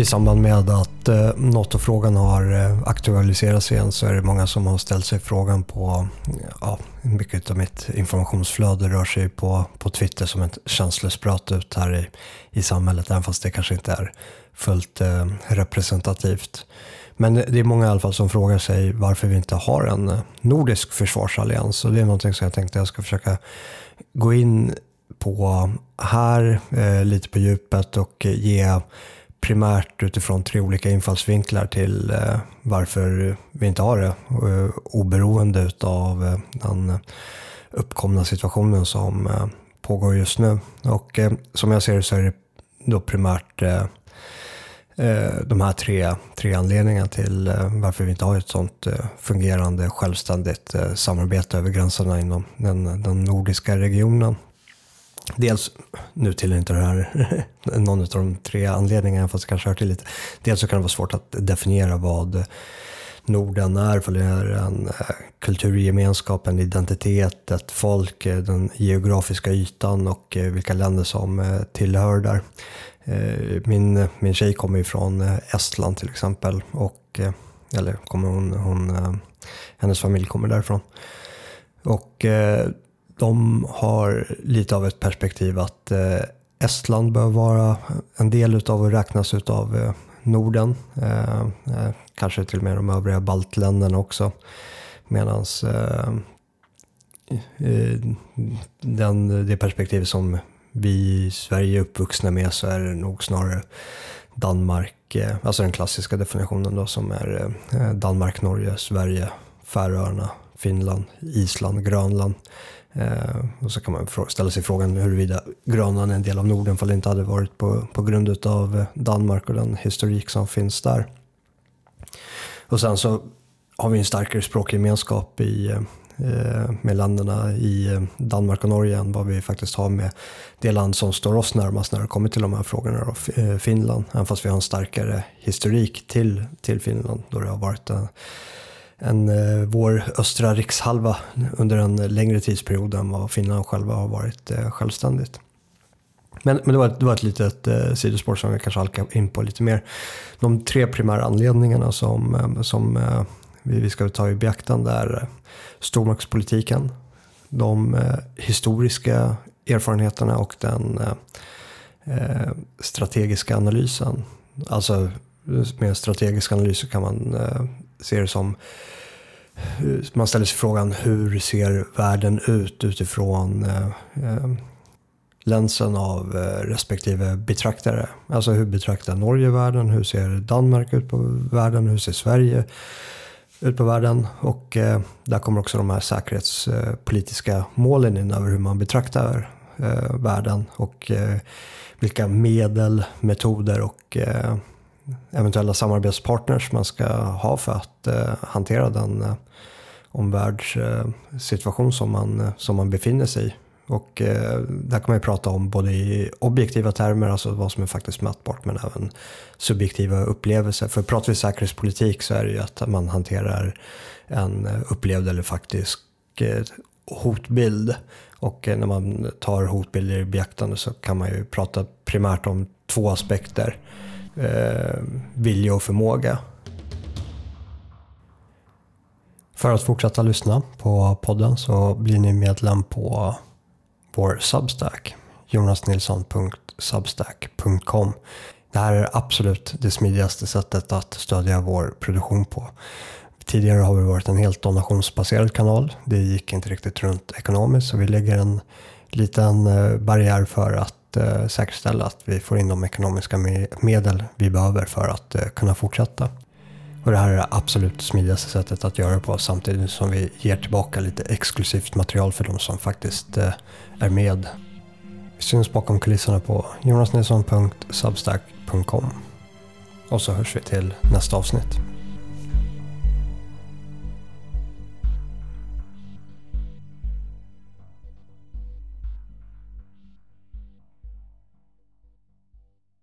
I samband med att eh, NATO-frågan har eh, aktualiserats igen så är det många som har ställt sig frågan på, ja, mycket av mitt informationsflöde rör sig på, på Twitter som ett känslospröt ut här i, i samhället, även fast det kanske inte är fullt eh, representativt. Men det är många i alla fall som frågar sig varför vi inte har en eh, nordisk försvarsallians och det är någonting som jag tänkte jag ska försöka gå in på här eh, lite på djupet och ge primärt utifrån tre olika infallsvinklar till eh, varför vi inte har det. Eh, oberoende av eh, den uppkomna situationen som eh, pågår just nu. Och eh, som jag ser det så är det då primärt eh, de här tre, tre anledningarna till varför vi inte har ett sånt fungerande självständigt samarbete över gränserna inom den, den nordiska regionen. Dels, nu till inte det här någon av de tre anledningarna, fast det kanske hör till lite. Dels så kan det vara svårt att definiera vad Norden är, för det är en eh, kulturgemenskap, en identitet, ett folk, eh, den geografiska ytan och eh, vilka länder som tillhör där. Min, min tjej kommer ju från Estland till exempel, och, eller kommer hon, hon, hennes familj kommer därifrån. Och de har lite av ett perspektiv att eh, Estland bör vara en del utav och räknas utav eh, Norden. Eh, eh kanske till och med de övriga baltländerna också. Medan eh, den, det perspektiv som vi i Sverige är uppvuxna med så är det nog snarare Danmark, eh, alltså den klassiska definitionen då som är Danmark, Norge, Sverige, Färöarna, Finland, Island, Grönland. Eh, och så kan man ställa sig frågan huruvida Grönland är en del av Norden för det inte hade varit på, på grund av eh, Danmark och den historik som finns där. Och sen så har vi en starkare språkgemenskap i, eh, med länderna i eh, Danmark och Norge än vad vi faktiskt har med det land som står oss närmast när det kommer till de här frågorna, då, eh, Finland. Även fast vi har en starkare historik till, till Finland då det har varit en en, eh, vår östra rikshalva under en längre tidsperiod än vad Finland själva har varit eh, självständigt. Men, men det, var, det var ett litet eh, sidospår som vi kanske halkar in på lite mer. De tre primära anledningarna som, eh, som eh, vi, vi ska ta i beaktande är eh, stormaktspolitiken, de eh, historiska erfarenheterna och den eh, strategiska analysen. Alltså med strategisk analys kan man ser det som eh, man ställer sig frågan hur ser världen ut utifrån eh, eh länsen av eh, respektive betraktare. Alltså hur betraktar Norge världen? Hur ser Danmark ut på världen? Hur ser Sverige ut på världen? Och eh, där kommer också de här säkerhetspolitiska målen in över hur man betraktar eh, världen och eh, vilka medel, metoder och eventuella samarbetspartners man ska ha för att eh, hantera den eh, omvärldssituation eh, som man, eh, som man befinner sig i. Och eh, där kan man ju prata om både i objektiva termer, alltså vad som är faktiskt mätbart, men även subjektiva upplevelser. För pratar vi säkerhetspolitik så är det ju att man hanterar en eh, upplevd eller faktisk eh, hotbild. Och eh, när man tar hotbilder i beaktande så kan man ju prata primärt om två aspekter eh, vilja och förmåga. För att fortsätta lyssna på podden så blir ni medlem på vår Substack, jonasnilsson.substack.com. Det här är absolut det smidigaste sättet att stödja vår produktion på. Tidigare har vi varit en helt donationsbaserad kanal. Det gick inte riktigt runt ekonomiskt så vi lägger en liten eh, barriär för att eh, säkerställa att vi får in de ekonomiska medel vi behöver för att eh, kunna fortsätta. Och det här är det absolut smidigaste sättet att göra det på samtidigt som vi ger tillbaka lite exklusivt material för de som faktiskt eh, är med. Vi syns bakom kulisserna på jonasnilsson.substack.com. Och så hörs vi till nästa avsnitt.